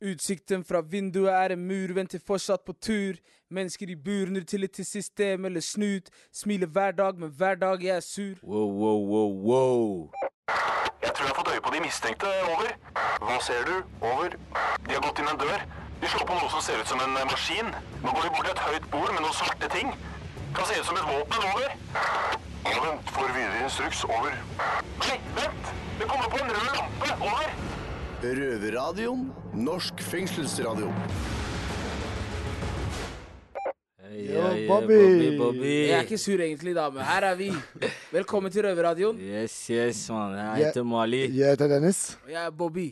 Utsikten fra vinduet er en mur, venter fortsatt på tur. Mennesker i bur, null tillit til system eller snut. Smiler hver dag, men hver dag jeg er sur. Wow, wow, wow, wow. Jeg tror jeg har fått øye på de mistenkte. Over. Hva ser du? Over. De har gått inn en dør. De slår på noe som ser ut som en eh, maskin. Nå går de bort til et høyt bord med noen svarte ting. Kan se ut som et våpen. Over. Vent, får videre instruks. Over. Nei, vent! Det kommer på en rød lampe. Over. Røverradioen. Norsk fengselsradio. Hey, Yo, hey, Bobby. Bobby, Bobby. Jeg er ikke sur egentlig, da, men her er vi. Velkommen til Røverradioen. Yes, yes, mann. Jeg heter Mali. Jeg heter Dennis. Og jeg er Bobby.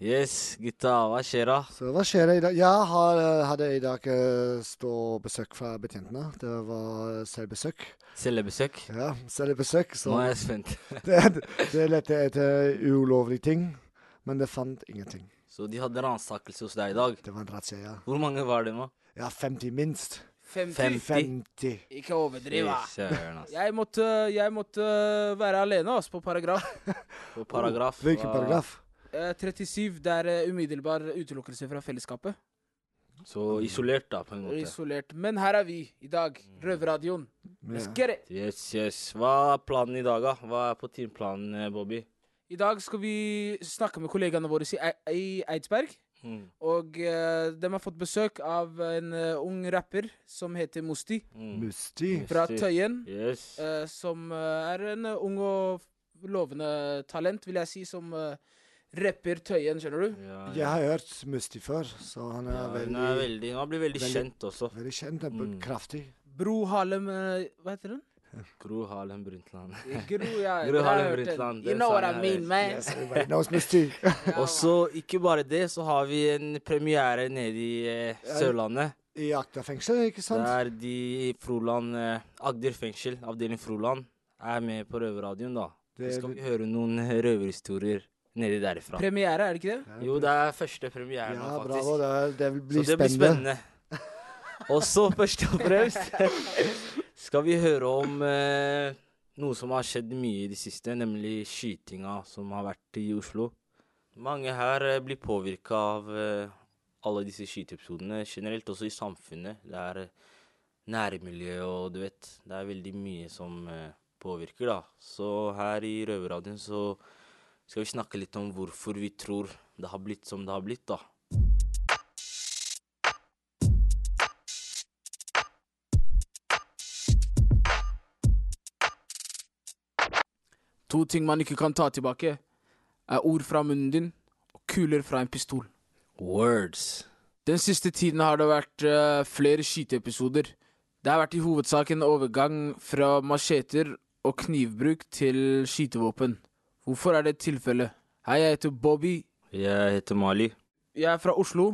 Yes, gutta. Hva skjer da? Så hva skjer det i dag? Jeg har, hadde i dag stå besøk fra betjentene. Det var selvbesøk. Selvbesøk? Ja, selvbesøk. Så Nå er jeg spent. det, det lette etter ulovlige ting, men det fant ingenting. Så de hadde ransakelse hos deg i dag. Det var en razzia, ja. Hvor mange var det nå? Ja, 50 minst. 50. 50. 50. Ikke overdriv, da. Jeg måtte, jeg måtte være alene oss på paragraf. På paragraf. Hvilken oh, paragraf? Eh, 37, det er eh, umiddelbar utelukkelse fra fellesskapet. Så isolert, da, på en måte. Isolert. Men her er vi i dag. Røverradioen. Let's get it! Yes, yes. Hva er planen i dag, da? Hva er på timeplanen, eh, Bobby? I dag skal vi snakke med kollegaene våre i, Eidsberg. Mm. Og uh, de har fått besøk av en uh, ung rapper som heter Musti. Mm. Musti. Fra Tøyen. Yes. Uh, som eh, er en eh, ung og lovende talent, vil jeg si, som eh, rapper Tøyen, skjønner du? Ja, Jeg har hørt Musti før, så han er ja, veldig, er veldig Han blir veldig veldig- kjent også. veldig kjent. og Mm. Kraftig. Bro Harlem eh, Hva heter den? Gro Harlem Brundtland. Gro, ja. Gro Harlem. Brundtland, You know what I mean, man. Yes, everybody knows Musti. Ja, Og så, ikke bare det, så har vi en premiere nede i eh, Sørlandet. I Akta fengsel, ikke sant? Der de i Froland, eh, Agder fengsel, avdeling Froland, er med på Røverradioen, da. Det- Så skal vi høre noen røverhistorier nedi derifra. Premiere, er det ikke det? Jo, det er første premiere nå, faktisk. bravo. Det, det blir så det blir spennende. spennende. Og så, først og fremst, skal vi høre om eh, noe som har skjedd mye i det siste, nemlig skytinga som har vært i Oslo. Mange her eh, blir påvirka av eh, alle disse skyteepisodene, generelt også i samfunnet. Det er eh, nærmiljø og du vet, det er veldig mye som eh, påvirker, da. Så her i Røverradioen så skal vi snakke litt om hvorfor vi tror det har blitt som det har blitt, da. To ting man ikke kan ta tilbake, er ord fra munnen din og kuler fra en pistol. Words. Den siste tiden har det vært uh, flere skyteepisoder. Det har vært i hovedsak en overgang fra macheter og knivbruk til skytevåpen. Hvorfor er det tilfellet? Hei, jeg heter Bobby. Jeg heter Mali. Jeg er fra Oslo,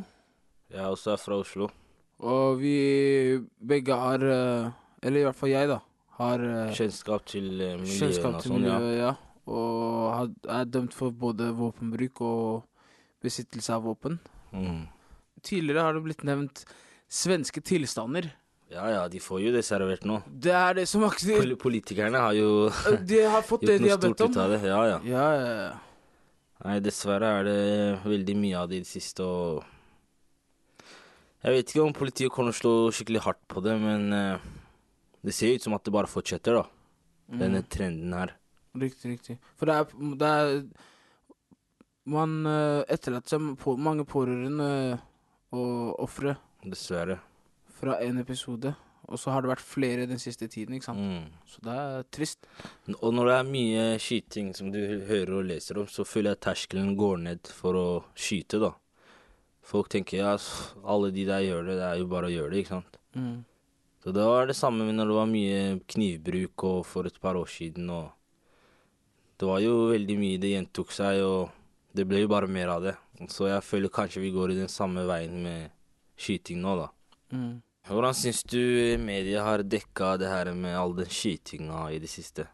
Jeg også er også fra Oslo. og vi begge har eh, Eller i hvert fall jeg, da. Har eh, Kjennskap til miljøet kjennskap og til sånn, ja. miljøet, ja. Og er dømt for både våpenbruk og besittelse av våpen. Mm. Tidligere har det blitt nevnt svenske tilstander. Ja ja, de får jo det servert nå. Det er det som Pol politikerne har jo De har fått det de har bedt om. det. Ja ja. Ja, ja, ja. Nei, dessverre er det veldig mye av det i det siste, og Jeg vet ikke om politiet kommer til å slå skikkelig hardt på det, men eh, det ser ut som at det bare fortsetter, da. Denne Mm. trenden her. Riktig, riktig. For det er, det er Man uh, etterlater seg på, mange pårørende og ofre Dessverre. fra en episode. Og så har det vært flere den siste tiden, ikke sant. Mm. Så det er trist. Og når det er mye skyting som du hører og leser om, så føler jeg terskelen går ned for å skyte, da. Folk tenker ja, alle de der gjør det, det er jo bare å gjøre det, ikke sant. Mm. Så det var det samme når det var mye knivbruk og for et par år siden, og det var jo veldig mye det gjentok seg, og det ble jo bare mer av det. Så jeg føler kanskje vi går i den samme veien med skyting nå, da. Mm. Hvordan syns du media har dekka det her med all den skytinga i det siste?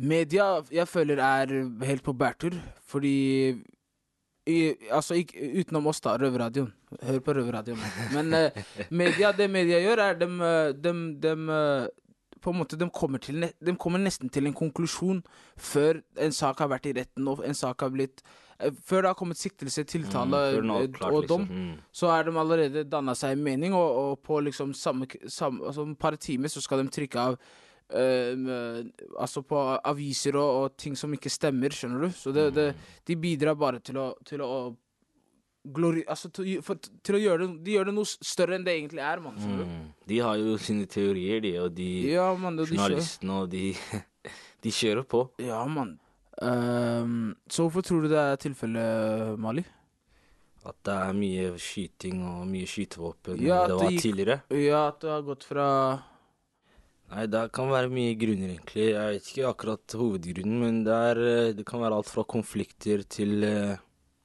Media jeg føler er helt på bærtur, fordi i, Altså ikke, utenom oss, da, Røverradioen. Hør på Røverradioen. Men uh, media, det media gjør, er dem, eh, dem, dem eh, på en måte, de kommer, til, de kommer nesten til en konklusjon før en sak har vært i retten og en sak har blitt Før det har kommet siktelse, tiltale Mm, er eh, avklart, og dom, liksom. Mm. så har de allerede danna seg en mening, og, og på liksom samme, samme altså et par timer så skal de trykke av Altså på aviser og, og ting som ikke stemmer, skjønner du. Så det, det, de bidrar bare til å, til å glori... Altså til, for, til å gjøre det De gjør det noe større enn det egentlig er, mann. Mm. De har jo sine teorier, de, og de Ja, mann. og De journalistene, og de De kjører på. Ja, mann. Um, så hvorfor tror du det er tilfellet, Mali? At det er mye skyting og mye skytevåpen Ja, det var det tidligere. Ja, at det har gått fra Nei, det kan være mye grunner, egentlig. Jeg vet ikke akkurat hovedgrunnen, men det, er, eh, det kan være alt fra konflikter til eh,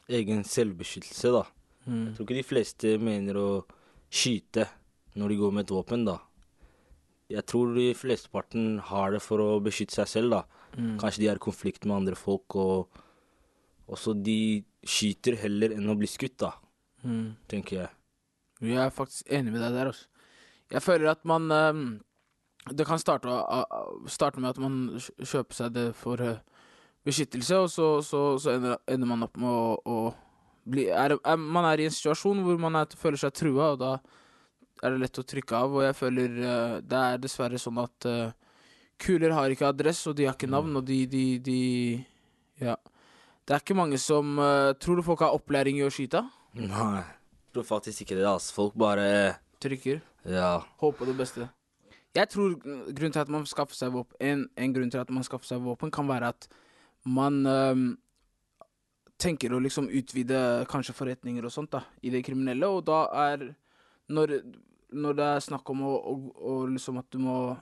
egen selvbeskyttelse, da. mm. Jeg tror ikke de fleste mener å skyte når de går med et våpen, da. Jeg tror de flesteparten har det for å beskytte seg selv, da. Mm. Kanskje de er i konflikt med andre folk, og også de skyter heller enn å bli skutt, da, Mm. tenker jeg. Jeg er faktisk enig med deg der, altså. Jeg føler at man ehm, Det kan starte, starte med at man kjøper seg det for eh, beskyttelse, og så, så, så ender, man opp med å, å bli er, er, Man er i en situasjon hvor man er, føler seg trua, og da er det lett å trykke av. Og jeg føler eh, det er dessverre sånn at uh, kuler har ikke adress, og de har ikke navn, og de, de, de Ja. Det er ikke mange som uh, Tror du folk har opplæring i å skyte? Nei, jeg tror faktisk ikke det, altså. Folk bare Trykker. Ja. Håper det beste. Jeg tror grunnen til at man skaffer seg våpen en, en grunn til at man skaffer seg våpen, kan være at man øhm, tenker å liksom utvide kanskje forretninger og sånt da, i det kriminelle, og da er Når, når det er snakk om å, å, å liksom at du må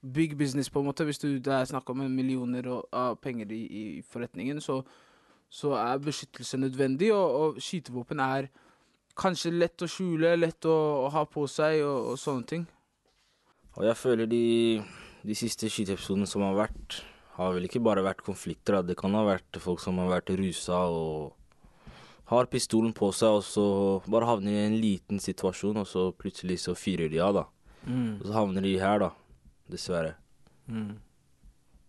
Big business, på en måte. Hvis du, det er snakk om millioner av penger i, i forretningen, så, så er beskyttelse nødvendig, og, og skytevåpen er kanskje lett å skjule, lett å, å ha på seg og, og sånne ting. Og jeg føler de, de siste skyteepisodene som har vært, har vel ikke bare vært konflikter. Da. Det kan ha vært folk som har vært rusa og har pistolen på seg, og så bare havner i en liten situasjon, og så plutselig så fyrer de av, da. Og så havner de her, da. Dessverre.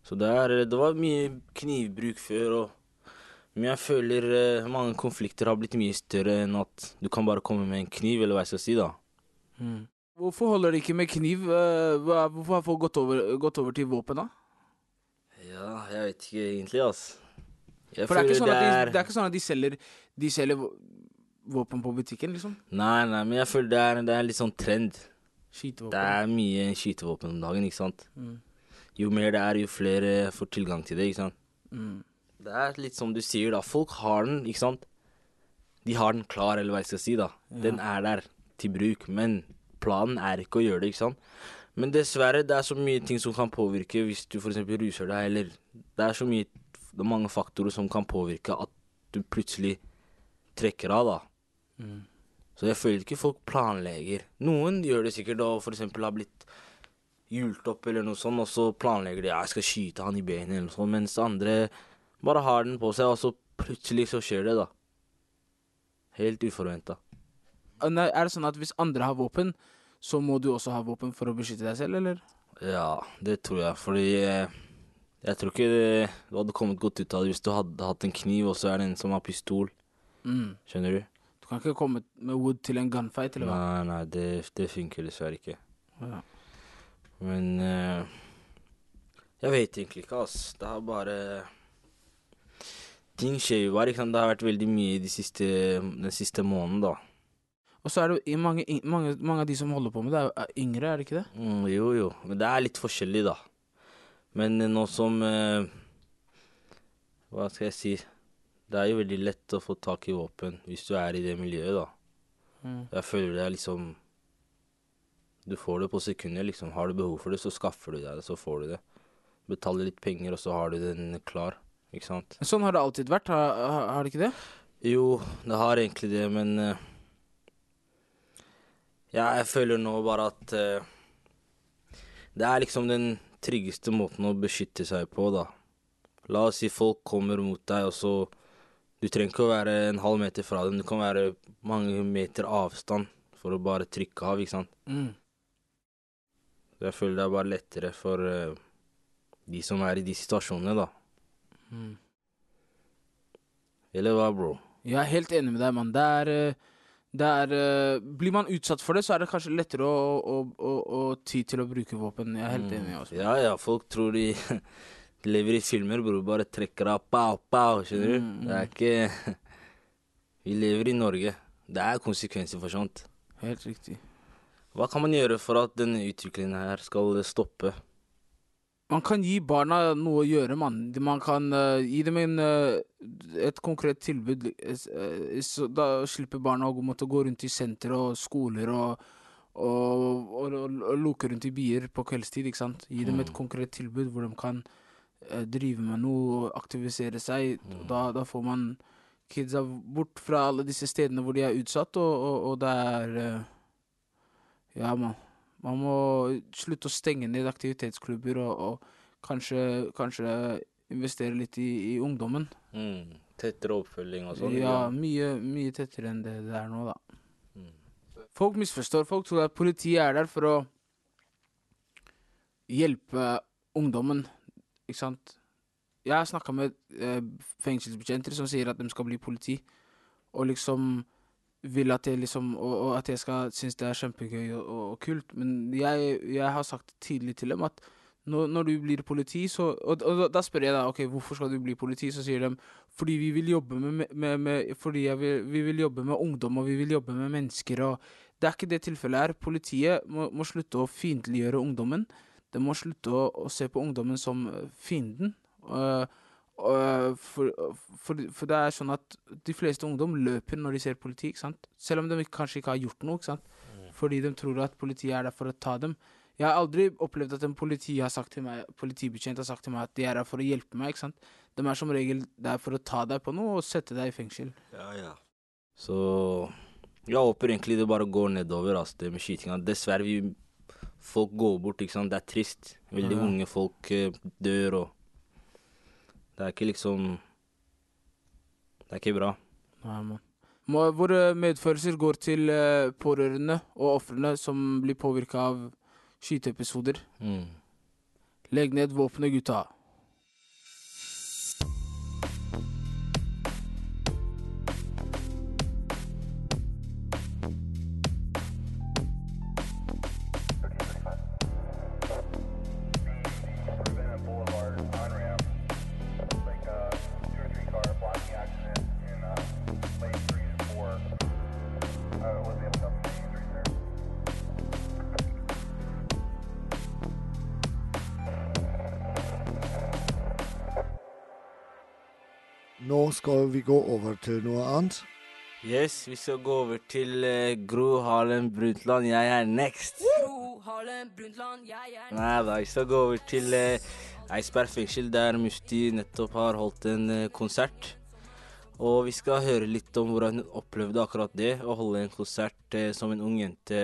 Så det, er, det var mye knivbruk før, og men jeg føler eh, mange konflikter har blitt mye større enn at du kan bare komme med en kniv, eller hva jeg skal si, da. Hvorfor holder de ikke med kniv? Eh, Hvorfor har folk gått over, gått over til våpen, da? Ja, jeg vet ikke egentlig, altså. Jeg For det er, sånn at de, er- det er ikke sånn at de selger, de selger våpen på butikken, liksom? Nei, nei, men jeg føler det er, det er litt sånn trend. Skytevåpen. Det er mye skytevåpen om dagen, ikke sant. Mm. Jo mer det er, jo flere får tilgang til det, ikke sant. Mm. Det er litt som du sier, da. Folk har den, ikke sant. De har den klar, eller hva jeg skal si, da. Den er der til bruk, men planen er ikke å gjøre det, ikke sant. Men dessverre, det er så mye ting som kan påvirke hvis du f.eks. ruser deg, eller Det er så mye Det er mange faktorer som kan påvirke at du plutselig trekker av, da. Mm. Så jeg føler ikke folk planlegger. Noen gjør det sikkert og f.eks. har blitt hjult opp eller noe sånt, og så planlegger de ja, jeg skal skyte han i benet eller noe sånt, mens andre bare har den på seg, og så plutselig så skjer det, da. Helt uforventa. Er det sånn at hvis andre har våpen, så må du også ha våpen for å beskytte deg selv, eller? Ja, det tror jeg, fordi eh, jeg tror ikke det, du hadde kommet godt ut av det hvis du hadde hatt en kniv, og så er det en som har pistol. Mm. Skjønner du? Du kan ikke komme med wood til en gunfight, eller hva? Nei, nei, det, det funker dessverre ikke. Ja. Men uh, jeg vet egentlig ikke, ass. Det har bare Ting skjer jo bare. Det har vært veldig mye de siste, den siste måneden, da. Og så er det jo mange, mange, mange av de som holder på med det, er, yngre, er det ikke det? Mm, jo, jo. Men det er litt forskjellig, da. Men eh, nå som eh, Hva skal jeg si? Det er jo veldig lett å få tak i våpen hvis du er i det miljøet, da. Mm. Jeg føler det er liksom Du får det på sekunder, liksom. Har du behov for det, så skaffer du deg det, så får du det. Betaler litt penger, og så har du den klar. Ikke sant? Sånn har det alltid vært, har, har, har det ikke det? Jo, det har egentlig det, men eh, Ja, jeg føler nå bare at uh, Det er liksom den tryggeste måten å beskytte seg på, da. La oss si folk kommer mot deg, og så Du trenger ikke å være en halv meter fra dem, du kan være mange meter avstand for å bare trykke av, ikke sant. Mm. Jeg føler det er bare lettere for uh, de som er i de situasjonene, da. Mm. Eller hva, bro? Jeg er helt enig med deg, mann. Det er, det er uh, Blir man utsatt for det, så er det kanskje lettere å, å, å, å ty til å bruke våpen. Jeg er helt enig. Også. Ja, ja, folk tror de lever i filmer, bror. Bare trekker av pow, pow, skjønner du? Mm, Det er ikke Vi lever i Norge. Det er konsekvenser for sånt. Helt riktig. Hva kan man gjøre for at denne utviklingen her skal stoppe? Man kan gi barna noe å gjøre, mann. Man kan uh, gi dem en, uh, et konkret tilbud. eh, så da slipper barna å måtte gå rundt i senter og skoler og, og, og, og, loke rundt i bier på kveldstid. ikke sant? Gi dem et konkret tilbud hvor de kan uh, drive med noe og aktivisere seg. Da, da får man kidsa bort fra alle disse stedene hvor de er utsatt, og, det er Ja, man. Man må slutte å stenge ned aktivitetsklubber og, og kanskje, kanskje investere litt i, i ungdommen. Mm. Tettere oppfølging og sånn? Ja, mye, mye tettere enn det det er nå, da. Mm. Folk misforstår. Folk tror at politiet er der for å hjelpe ungdommen, ikke sant. Jeg har snakka med eh, fengselsbetjenter som sier at de skal bli politi, og liksom vil at jeg liksom Og, og at jeg skal synes det er kjempegøy og, og, og kult. Men jeg, jeg har sagt tidlig til dem at når, når du blir politi, så og, da spør jeg da ok, hvorfor skal du bli politi, så sier de fordi vi vil jobbe med, med, med Fordi vil, vi vil jobbe med ungdom, og vi vil jobbe med mennesker, og Det er ikke det tilfellet her. Politiet må, må slutte å fiendtliggjøre ungdommen. De må slutte å, å se på ungdommen som fienden. Uh, for, for, for det er sånn at de fleste ungdom løper når de ser politi, ikke sant? Selv om de kanskje ikke har gjort noe, ikke sant? Fordi de tror at politiet er der for å ta dem. Jeg har aldri opplevd at en politi har sagt til meg, politibetjent har sagt til meg at de er der for å hjelpe meg, ikke sant? De er som regel der for å ta deg på noe og sette deg i fengsel. Ja, ja. Så jeg håper egentlig det bare går nedover, altså, det med skytinga. Dessverre, vi, folk går bort, ikke sant. Det er trist. Veldig Ja. unge folk eh, dør, og Det er ikke liksom Det er ikke bra. Nei, man. Våre medfølelser går til eh, pårørende og ofrene som blir påvirka av skyteepisoder. Mm. Legg ned våpenet, gutta. Nå skal vi gå over til noe annet. Yes, vi skal gå over til eh, Gro Harlem Brundtland. Jeg er next. Gro Harlem Brundtland, jeg er Nei da, vi skal gå over til eh, Eidsberg fengsel, der Mufti nettopp har holdt en eh, konsert. Og vi skal høre litt om hvordan hun opplevde akkurat det, å holde en konsert eh, som en ung jente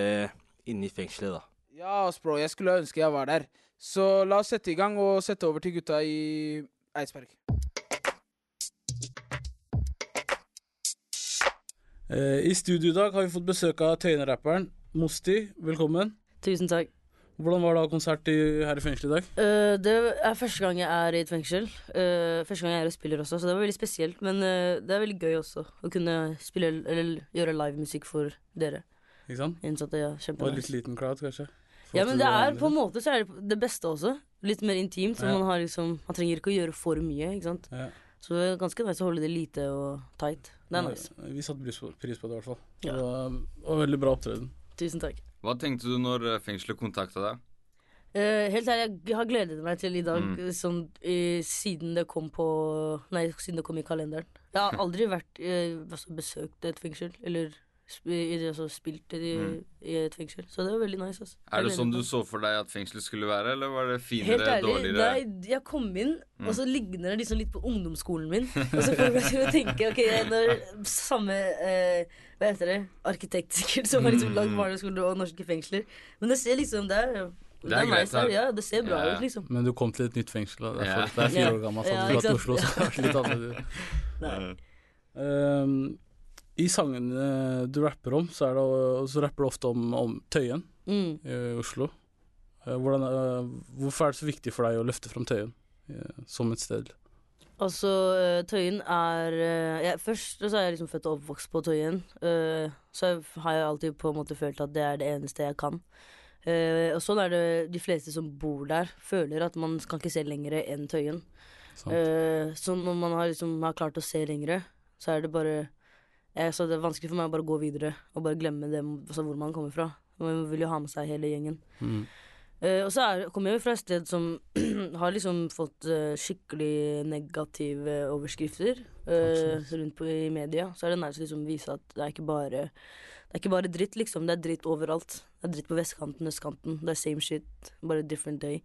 inne i fengselet, da. Ja, ass, bro. Jeg skulle ønske jeg var der. Så la oss sette i gang og sette over til gutta i Eidsberg. Eh, I studio i dag har vi fått besøk av Tøyene-rapperen Mosti. Velkommen. Tusen takk. Hvordan var det å ha konsert i, her i fengselet i dag? Uh, det er første gang jeg er i et fengsel. Uh, første gang jeg er og spiller også, så det var veldig spesielt. Men uh, det er veldig gøy også å kunne spille eller gjøre livemusikk for dere Ikke sant? innsatte. Ja, var litt liten crowd, kanskje? Ja, men det er på en måte så er det det beste også. Litt mer intimt. Så Ja. man har liksom Man trenger ikke å gjøre for mye, ikke sant. Ja. Så det er ganske nice å holde det lite og tight. Det er nice. Vi satte pris på, det, i hvert fall. Ja. Og, var veldig bra opptreden. Tusen takk. Hva tenkte du når eh, fengselet kontakta deg? Uh, helt ærlig, jeg har gledet meg til i dag, Mm. sånn eh, siden det kom på Nei, siden det kom i kalenderen. Jeg har aldri vært eh, altså, besøkt et fengsel, eller sp det som spilte i, Mm. i et fengsel. Så det var veldig nice. Altså. Er det sånn du så for deg at fengselet skulle være, eller var det Helt finere, ærlig, dårligere? nei, jeg kom inn, Mm. og så ligner det liksom litt på ungdomsskolen min. Og så får jeg til å tenke ok, når samme eh, Hva heter det? Arkitekt, sikkert, som har liksom lagd Mm. barneskoler og norske fengsler. Men det ser liksom Det er, Det er greit nice. Ja, det ser bra Ja, ja. ut, liksom. Men du kom til et nytt fengsel. Da. Det, er Ja. det er fire år gammel, så Ja, hadde du dratt til? Oslo, så hadde det vært litt annerledes. I sangene du rapper om, så, er det, så rapper du ofte om, om Tøyen Mm. i Oslo. Eh, hvordan, eh, hvorfor er det så viktig for deg å løfte fram Tøyen eh, som et sted? Altså, eh, Tøyen er eh, jeg, Først så er jeg liksom født og oppvokst på Tøyen. eh, så har jeg alltid på en måte følt at det er det eneste jeg kan. Eh, og sånn er det de fleste som bor der, føler at man kan ikke se lengre enn Tøyen. Sant. Eh, så når man har, liksom, har klart å se lengre, så er det bare eh, Så det er vanskelig for meg å bare gå videre og bare glemme det, altså, hvor man kommer fra. Man vil jo ha med seg hele gjengen. Mm. Eh, og så er, kommer jeg jo fra et sted som har liksom fått eh, skikkelig negative overskrifter eh, rundt på i media. Så er det nice å liksom vise at det er ikke bare Det er ikke bare dritt, liksom. Det er dritt overalt. Det er dritt på vestkanten, østkanten. Det er same shit, bare different day.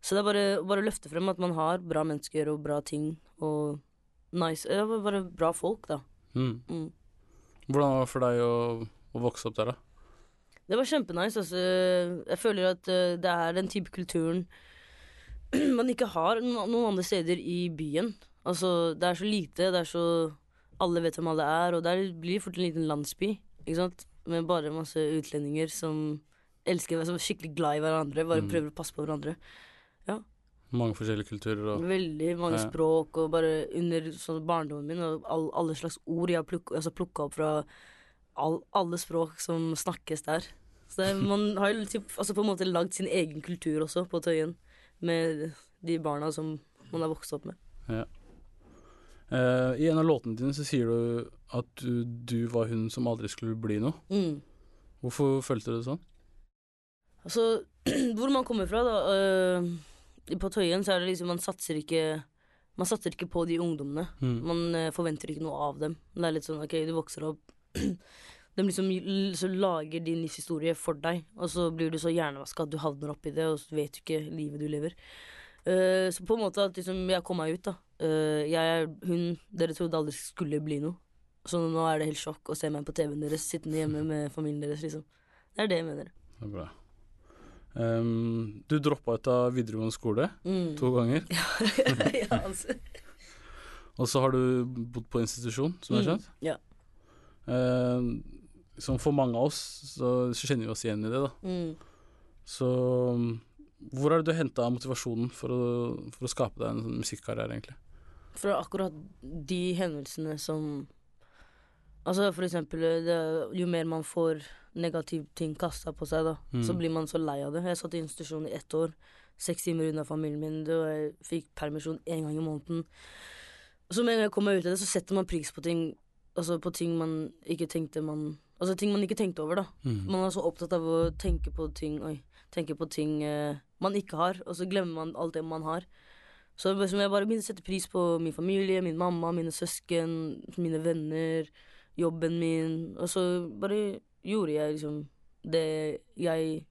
Så det er bare, bare å løfte frem at man har bra mennesker og bra ting og nice ja, Bare bra folk, da. Mm. Mm. Hvordan var det for deg å, å vokse opp der, da? Det var kjempenice. Altså. Jeg føler at eh, det er den type kulturen man ikke har noen andre steder i byen. Altså, det er så lite, det er så Alle vet hvem alle er, og der blir fort en liten landsby, ikke sant? Med bare masse utlendinger som elsker som er skikkelig glad i hverandre, bare Mm. prøver å passe på hverandre. Mange forskjellige kulturer og Veldig mange Ja. språk, og bare under sånn barndommen min, og all, alle slags ord jeg har plukka altså plukka opp fra all, alle språk som snakkes der. Så det, man har jo typ, altså på en måte lagd sin egen kultur også, på Tøyen, med de barna som man har vokst opp med. Eh, I en av låtene dine så sier du at du, du var hun som aldri skulle bli noe. Mm. Hvorfor følte du det sånn? Altså, hvor man kommer fra, da øh, På Tøyen så er det liksom Man satser ikke Man satser ikke på de ungdommene. Mm. Man uh, forventer ikke noe av dem. Det er litt sånn OK, du vokser opp De liksom så lager din livshistorie for deg, og så blir du så hjernevaska at du havner oppi det, og så vet du ikke livet du lever. Uh, så på en måte at liksom jeg kom meg ut, da. Uh, jeg hun dere trodde aldri skulle bli noe. Så nå er det helt sjokk å se meg på TV-en deres sittende hjemme med familien deres, liksom. Det er det jeg mener. Det er bra. Ehm, du droppa ut av videregående skole Mm. to ganger. ja, altså. Og så har du bodd på institusjon, som jeg har Mm, ja. Ehm, som for mange av oss, så, så kjenner vi oss igjen i det, da. Mm. Så um, hvor har du henta motivasjonen for å, for å skape deg en sånn musikkarriere, egentlig? Fra akkurat de hendelsene som Altså for eksempel det, Jo mer man får negative ting kasta på seg, da, Mm. så blir man så lei av det. Jeg satt i institusjon i ett år. Seks timer unna familien min. og jeg fikk permisjon én gang i måneden. Så med en gang jeg kom meg ut av det, så setter man pris på ting Altså på ting man ikke tenkte man Altså ting man ikke tenkte over, da. Mm. Man er så opptatt av å tenke på ting Oi, tenke på ting eh, man ikke har, og så glemmer man alt det man har. Så jeg bare begynte å sette pris på min familie, min mamma, mine søsken, mine venner, jobben min. Og så bare gjorde jeg liksom det jeg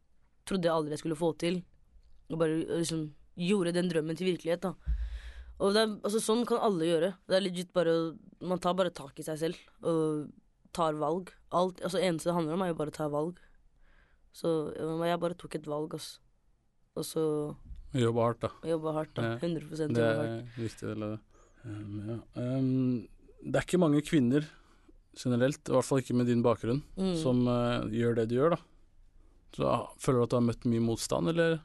trodde jeg aldri jeg skulle få til. Og bare liksom gjorde den drømmen til virkelighet, da. Og det er, altså, sånn kan alle gjøre. Det er legit bare Man tar bare tak i seg selv og tar valg. Alt, altså eneste det handler om, er jo bare å ta valg. Så jeg bare tok et valg, altså. Og så Jobba hardt, da. jobba hardt, da. Ja. 100 Det jobba er hardt. en viktig del det. Um, ja. um, det er ikke mange kvinner generelt, i hvert fall ikke med din bakgrunn, Mm. som uh, gjør det du gjør, da. Så ah, Føler du at du har møtt mye motstand, eller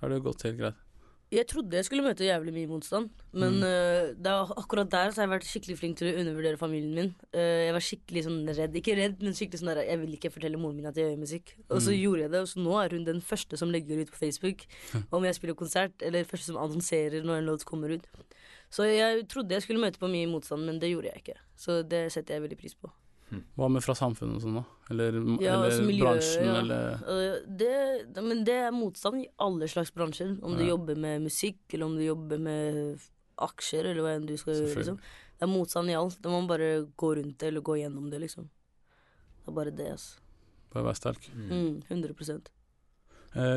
har det gått helt greit? Jeg trodde jeg skulle møte jævlig mye motstand, men Mm. uh, er akkurat der så har jeg vært skikkelig flink til å undervurdere familien min. Uh, jeg var skikkelig sånn redd, ikke redd, men skikkelig sånn der Jeg vil ikke fortelle moren min at jeg gjør musikk. Og så Mm. gjorde jeg det, og så nå er hun den første som legger ut på Facebook om jeg spiller konsert, eller første som annonserer når en låt kommer ut. Så jeg trodde jeg skulle møte på mye motstand, men det gjorde jeg ikke. Så det setter jeg veldig pris på. Hva med fra samfunnet og sånn, da? Eller, Ja, eller altså miljø, bransjen, ja. eller det, Men det er motstand i alle slags bransjer. Om du Ja. jobber med musikk, eller om du jobber med aksjer, eller hva enn du skal gjøre. Liksom. Det er motstand i alt. Da må man bare gå rundt det, eller gå gjennom det, liksom. Det er bare det, altså. Bare være sterk. Mm, 100 Eh,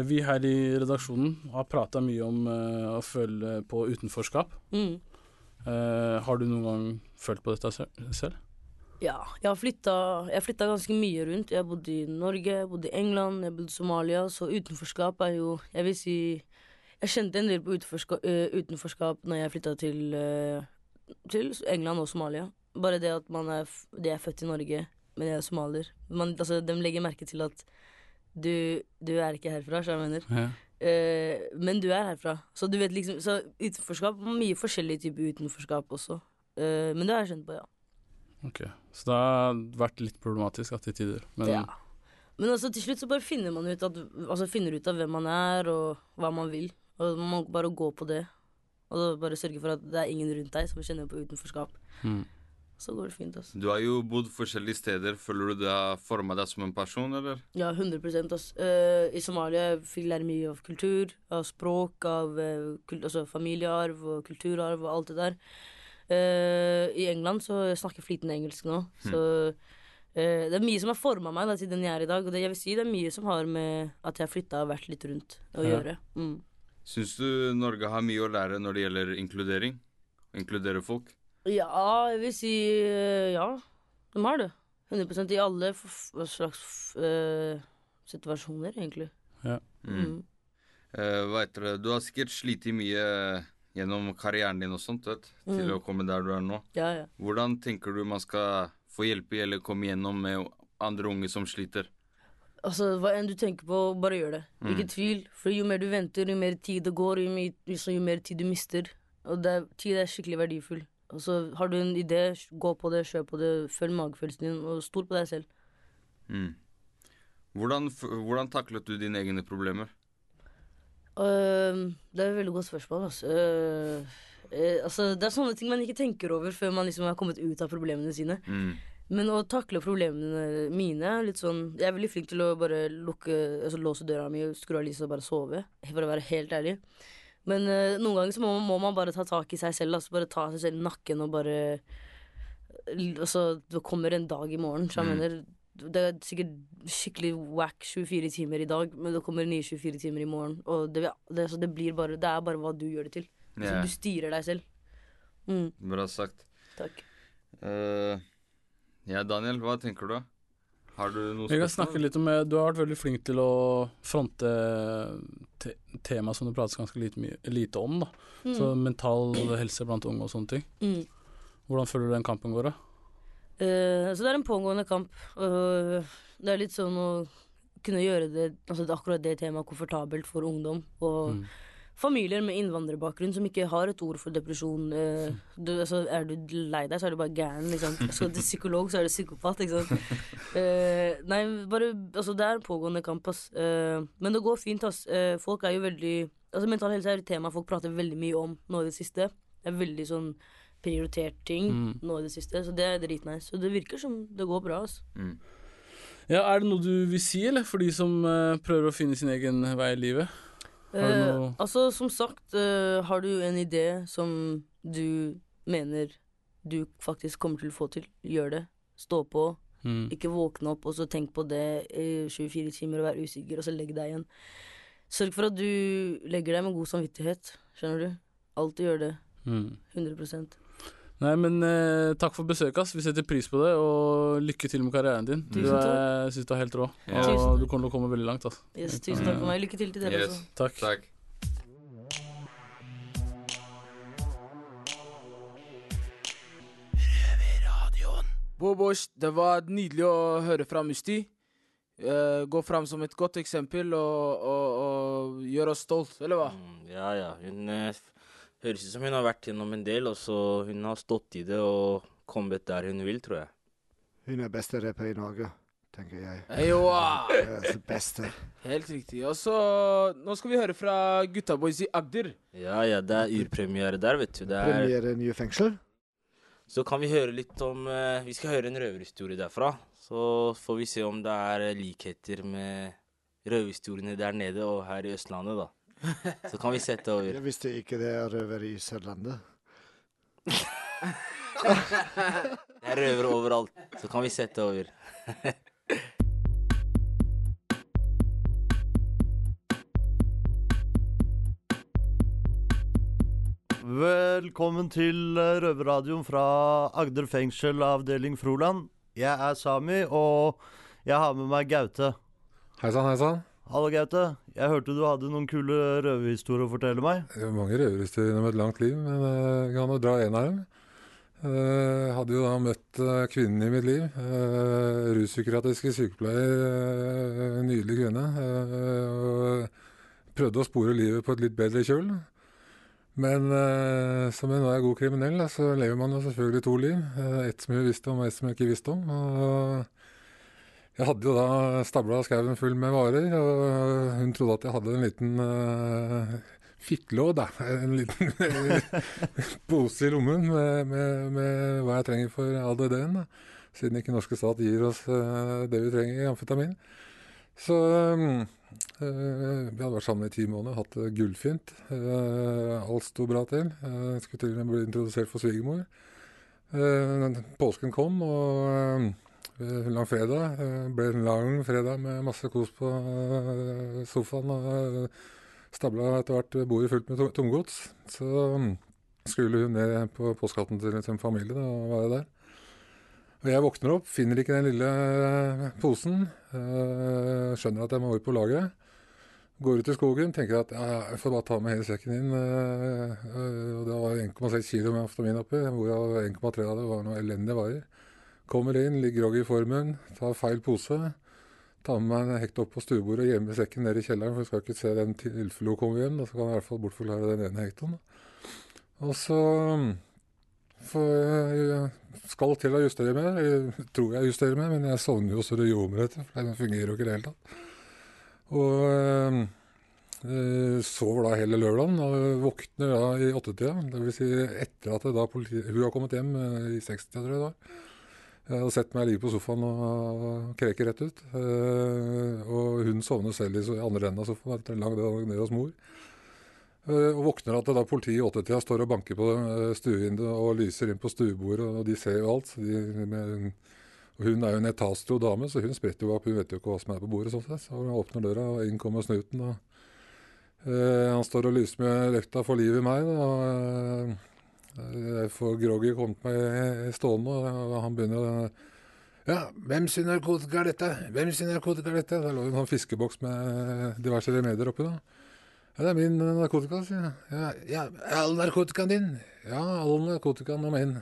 vi her i redaksjonen har prata mye om eh, å føle på utenforskap. mm. Eh, har du noen gang følt på dette selv? Ja, jeg har flytta, jeg flytta ganske mye rundt. Jeg bodde i Norge, jeg bodde i England, jeg bodde i Somalia. Så utenforskap er jo Jeg vil si Jeg kjente en del på utenforskap, utenforskap når jeg flytta til, eh, til England og Somalia. Bare det at man er, de er født i Norge, men jeg er somalier. Man, altså, de legger merke til at du, du er ikke herfra, så jeg mener. Ja. Uh, men du er herfra. Så du vet liksom Så utenforskap Mye forskjellige typer utenforskap også. Uh, men det har jeg skjønt på, ja. Ok, Så det har vært litt problematisk at til tider. Men ja. Men altså, til slutt så bare finner man ut at, altså, finner ut av hvem man er, og hva man vil. Og man må bare gå på det. Og bare sørge for at det er ingen rundt deg som kjenner på utenforskap. mm. Så går det fint, altså. Du har jo bodd forskjellige steder. Føler du det har forma deg som en person, eller? Ja, 100 ass. Uh, I Somalia fikk jeg lære mye av kultur, av språk, av uh, altså familiearv og kulturarv og alt det der. Uh, I England så snakker jeg flytende engelsk nå, så eh, det er mye som har forma meg da, til den jeg er i dag. Og det, jeg vil si det er mye som har med at jeg har flytta og vært litt rundt å Ja. gjøre. Mm. Syns du Norge har mye å lære når det gjelder inkludering? Inkludere folk? Ja, jeg vil si eh, ja. De har det. 100% i alle slags eh, situasjoner, egentlig. Ja. Mm. Eh, hva heter det? Du har sikkert slitt mye gjennom karrieren din og sånt, vet, til Mm. å komme der du er nå. Ja, ja. Hvordan tenker du man skal få hjelp eller komme gjennom med andre unge som sliter? Altså, Hva enn du tenker på, bare gjør det. Mm. Ikke tvil. For jo mer du venter, jo mer tid det går, jo, mer, jo mer tid du mister. Og det er, tid er skikkelig verdifull. Og så har du en idé, gå på det, kjør på det, følg magefølelsen din, og stol på deg selv. Mm. Hvordan, hvordan taklet du dine egne problemer? Uh, det er et veldig godt spørsmål. Altså. Uh, uh, altså, det er sånne ting man ikke tenker over før man liksom har kommet ut av problemene sine. Mm. Men å takle problemene mine er litt sånn Jeg er veldig flink til å bare lukke Altså låse døra mi, skru av lyset og bare sove. For å være helt ærlig. Men uh, noen ganger så må, må man bare ta tak i seg selv. Altså bare ta seg selv i nakken og bare Altså, det kommer en dag i morgen, så jeg Mm. mener Det er sikkert skikkelig wack 24 timer i dag, men det kommer nye 24 timer i morgen. Og det, det, så det blir bare Det er bare hva du gjør det til. Yeah. Altså, du styrer deg selv. Mm, Bra sagt. takk. Uh, ja, Daniel, hva tenker du? Har du noe Jeg kan snakke litt om eh, Du har vært veldig flink til å fronte te tema som det prates ganske lite, lite om. da Mm. Så mental helse blant unge og sånne ting. Mm. Hvordan føler du den kampen går? da? Uh, så det er en pågående kamp. Uh, det er litt sånn å kunne gjøre det, altså akkurat det temaet komfortabelt for ungdom. Og Mm. Familier med innvandrerbakgrunn som ikke har et ord for depresjon. eh, du, altså, er du lei deg, så er du bare gæren. Liksom. Skal du til psykolog, så er du psykopat. Ikke sant? Eh, nei, bare Altså, det er en pågående kamp, ass. Uh, men det går fint, ass. Uh, folk er jo veldig Altså, mental helse er et tema folk prater veldig mye om nå i det siste. Det er veldig sånn prioritert ting Mm. nå i det siste, så det er dritnice. Så det virker som det går bra, ass. Mm. Ja, Er det noe du vil si, eller for de som prøver å finne sin egen vei i livet? Eh, altså, som sagt, eh, har du en idé som du mener du faktisk kommer til å få til, gjør det. Stå på. Mm. Ikke våkne opp og så tenk på det i 24 timer og være usikker, og så legge deg igjen. Sørg for at du legger deg med god samvittighet. Skjønner du? Alltid gjør det. Mm. 100 Nei, men eh, takk for besøket, ass. Vi setter pris på det, og lykke til med karrieren din. Du Tusen er, jeg syns du er helt rå, Ja. og Tusen takk. du kommer til å komme veldig langt. ass. yes, Tusen takk for meg. Lykke til til dere Yes. også. Takk. Takk. Bobosh, det var nydelig å høre fra Musti. Eh, gå fram som et godt eksempel og, og, og gjøre oss stolt, eller hva? Mm, ja, ja. Hun eh, f- høres ut som hun har vært gjennom en del, og så hun har stått i det og kommet der hun vil, tror jeg. Hun er beste rapper i Norge, tenker jeg. Eyoa! Yes, beste. Helt riktig. Og så Nå skal vi høre fra gutta boys i Agder. Ja, ja, det er urpremiere der, vet du. Det er, Premiere nye fengsel. så kan vi høre litt om eh, Vi skal høre en røverhistorie derfra. Så får vi se om det er likheter med røverhistoriene der nede og her i Østlandet, da. Så kan vi sette over. Jeg visste ikke det er røver i Sørlandet. Det er røvere overalt. Så kan vi sette over. Velkommen til Røverradioen fra Agder fengsel, avdeling Froland. Jeg er Sami, og jeg har med meg Gaute. Hei sann, hei sann. Hallo, Gaute. Jeg hørte du hadde noen kule røverhistorier å fortelle meg. Det er mange røverhistorier gjennom et langt liv, men eh, jeg kan jo dra en av dem. Eh, Jeg hadde jo da møtt eh, kvinnen i mitt liv. Ruspsykiatriske sykepleier. en nydelig kvinne. eh, og prøvde å spore livet på et litt bedre kjøl. Men eh, som en er god kriminell, så lever man jo selvfølgelig to liv. Eh, ett som jeg visste om, og ett som jeg ikke visste om. Og jeg hadde jo da stabla skauen full med varer, og hun trodde at jeg hadde en liten uh, fittelåd, da. En liten pose i lommen med, med, med hva jeg trenger for ADD-en. Siden ikke norske stat gir oss uh, det vi trenger i amfetamin. Så um, uh, vi hadde vært sammen i ti måneder, hatt det gullfint. Uh, alt sto bra til. Skulle til og med bli introdusert for svigermor. Eh, påsken kom, og langfredag Det ble en lang fredag med masse kos på uh, sofaen. og Stabla etter hvert bordet fullt med tomgods. Så um, skulle hun ned på postkatten til sin familie da, og være der. Og jeg våkner opp, finner ikke den lille eh, posen. eh, skjønner at jeg må over på lageret. Går ut i skogen, tenker at ja, jeg får bare ta med hele sekken inn. eh, eh, og det var 1,6 kilo med amfetamin oppi, hvorav 1,3 av det var noe elendige varer. Kommer inn, ligger groggy i formen, tar feil pose. Tar med meg en hekt opp på stuebordet og gjemmer sekken ned i kjelleren, for jeg skal ikke se den hun kommer hjem. Da så kan jeg i hvert fall bortforklare den ene hektoen. Og så jeg skal til å justere mer. jeg tror jeg justerer mer, men jeg sovner jo så det ljomer etter, for den fungerer jo ikke i det hele tatt. Og øh, sover da hele lørdagen, og våkner da i åttetida, det vil si etter at da politiet, hun har kommet hjem øh, i 60, tror jeg. Jeg hadde sett meg ligge på sofaen og, kreker kreke rett ut, øh, og hun sovner selv i andre enden av sofaen etter en lang dag nede hos mor. Eh, Og våkner at da politiet i åttetida står og banker på eh, stuevinduet og lyser inn på stuebordet, og de ser jo alt. De, med, og hun er jo en etastro dame, så hun spretter jo opp. Hun vet jo ikke hva som er på bordet. sånn sett. Så hun åpner døra, og inn kommer snuten. Og, uh, han står og lyser med løkta for livet i meg. Og, eh, jeg Groggy kom til meg stående, og han begynner å ja, hvem sin narkotika er dette? Hvem sin narkotika er dette? Da lå det en sånn fiskeboks med diverse remedier oppi da. Ja, det er min eh, narkotika, sier jeg. Ja, ja, all narkotikaen din? Ja, all narkotikaen er min.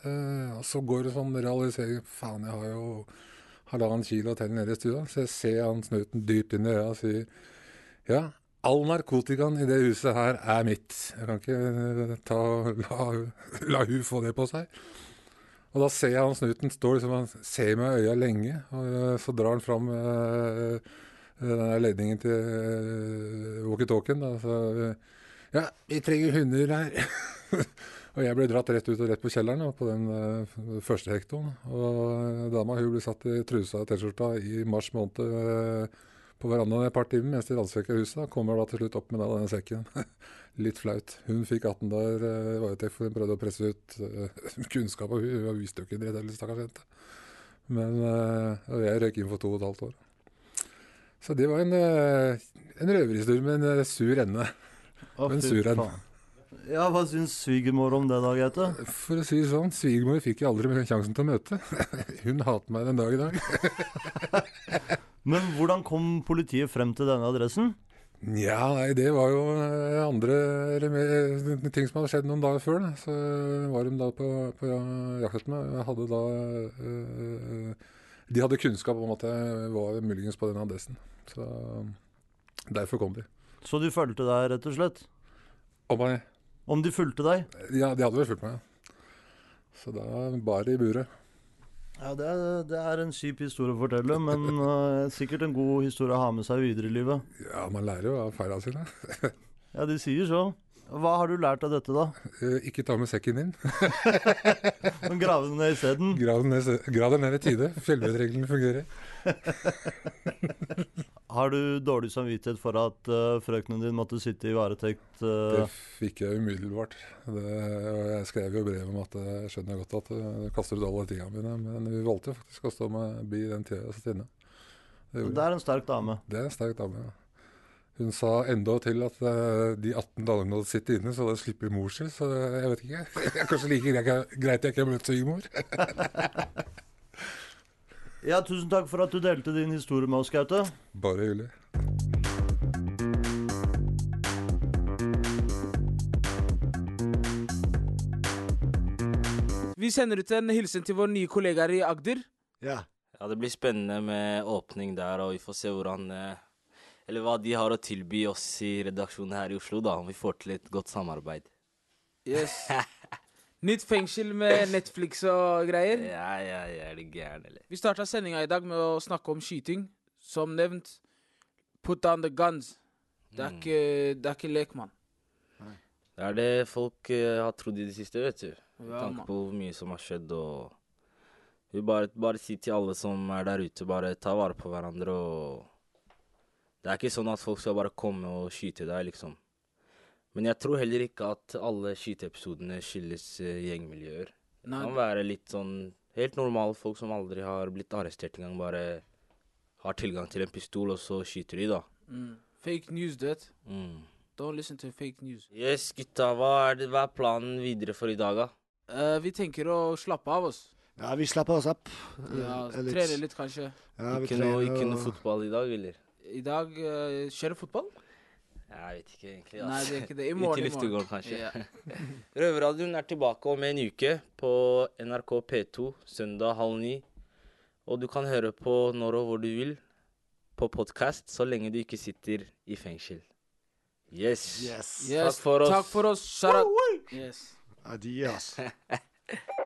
Eh, og så går det sånn realisering. Faen, jeg har jo halvannen kilo til nede i stua. Så jeg ser han snuten dypt inn i øya og sier ja, all narkotikaen i det huset her er mitt. Jeg kan ikke eh, ta, la, la hun få det på seg. Og da ser jeg han snuten står liksom, han ser meg i øya lenge, og eh, så drar han fram øh, den ledningen til øh, walkietalkien. da, så, eh, Ja, vi trenger hunder her. og jeg ble dratt rett ut og rett på kjelleren på den øh, første hektoen. Og dama hun ble satt i trusa og T-skjorta i mars måned eh, på verandaen et par timer mens de ransaker huset. Kommer da til slutt opp med denne sekken. Litt flaut. Hun fikk 18 dager uh, varetekt for hun prøvde å presse ut eh, kunnskap. Og hun, hun visste jo ikke det, heller, stakkars jente. Men eh, jeg røyk inn for to og et halvt år. Så det var en, eh, en røverhistorie med en eh, sur ende. Å, en sur en. Ja, hva syns svigermor om det, da, Gaute? For å si det sånn, svigermor fikk jeg aldri sjansen til å møte. Hun hater meg den dag i dag. Men hvordan kom politiet frem til denne adressen? Ja, nei, det var jo eh, andre ting som hadde skjedd noen dager før. Da. Så var de da på, på jakt etter meg. Jeg hadde da øh, De hadde kunnskap om at jeg var muligens på den adressen. Så derfor kom de. Så du fulgte deg, rett og slett? Om jeg Om de fulgte deg? Ja, de hadde vel fulgt meg. Så da bar det i buret. Ja, det er, det er en kjip historie å fortelle, men uh, sikkert en god historie å ha med seg videre i livet. Ja, man lærer jo av feilene sine. Ja, de sier så. Hva har du lært av dette, da? Eh, Ikke ta med sekken din. Men grave den ned isteden? Grav den ned, grav den ned i tide. Fjellvettreglene fungerer. Har du dårlig samvittighet for at uh, frøkenen din måtte sitte i varetekt? Det eh, fikk jeg umiddelbart. Det, jeg skrev jo brev om at jeg skjønner godt at du kaster ut alle tingene mine, men vi valgte faktisk å stå med bi den tida jeg satt inne. Det, det er en sterk dame. Det er en sterk dame, ja. Hun sa enda til at eh, de 18 dagene hun hadde sittet inne, så hadde jeg sluppet mor si, så jeg vet ikke. Det er kanskje like greit greit jeg ikke har møtt svigermor. Ja, tusen takk for at du delte din historie med oss, Gaute. Bare hyggelig. Vi sender ut en hilsen til våre nye kollegaer i Agder. Ja. Ja, det blir spennende med åpning der, og vi får se hvordan eh, Eller hva de har å tilby oss i redaksjonen her i Oslo, da. Om vi får til et godt samarbeid. Yes. Nytt fengsel med Netflix og greier. Ja, ja, ja, er det gæren, eller? Vi starta sendinga i dag med å snakke om skyting. Som nevnt, put down the guns. Det er Mm. ikke, det er ikke lek, mann. Det er det folk uh, har trodd i det siste, vet du. Med Ja, tanke på hvor mye som har skjedd, og Vi bare, bare si til alle som er der ute, bare ta vare på hverandre og Det er ikke sånn at folk skal bare komme og skyte deg, liksom. Men jeg tror heller ikke at alle skyteepisodene skyldes eh, gjengmiljøer. Det kan være litt sånn helt normale folk som aldri har blitt arrestert engang, bare har tilgang til en pistol, og så skyter de, da. Mm. Fake news, du vet. Mm. Don't listen to fake news. Yes, gutta, hva er, det, hva er planen videre for i dag, da? Uh, vi tenker å slappe av oss. Ja, vi slapper oss opp. Ja, Eh, Trene litt, kanskje. Ja, vi ikke, noe, ikke noe fotball i dag, eller? I dag uh, Kjører det fotball? Jeg vet ikke egentlig. Nei, det er ikke det. I morgen, i i morgen. luftegården, kanskje. Ja. Røverradioen er tilbake om en uke på NRK P2 søndag halv ni. Og du kan høre på når og hvor du vil på podkast, så lenge du ikke sitter i fengsel. Yes. Yes. Yes, Takk for oss. Takk for oss. Shout out. Yes. Adios.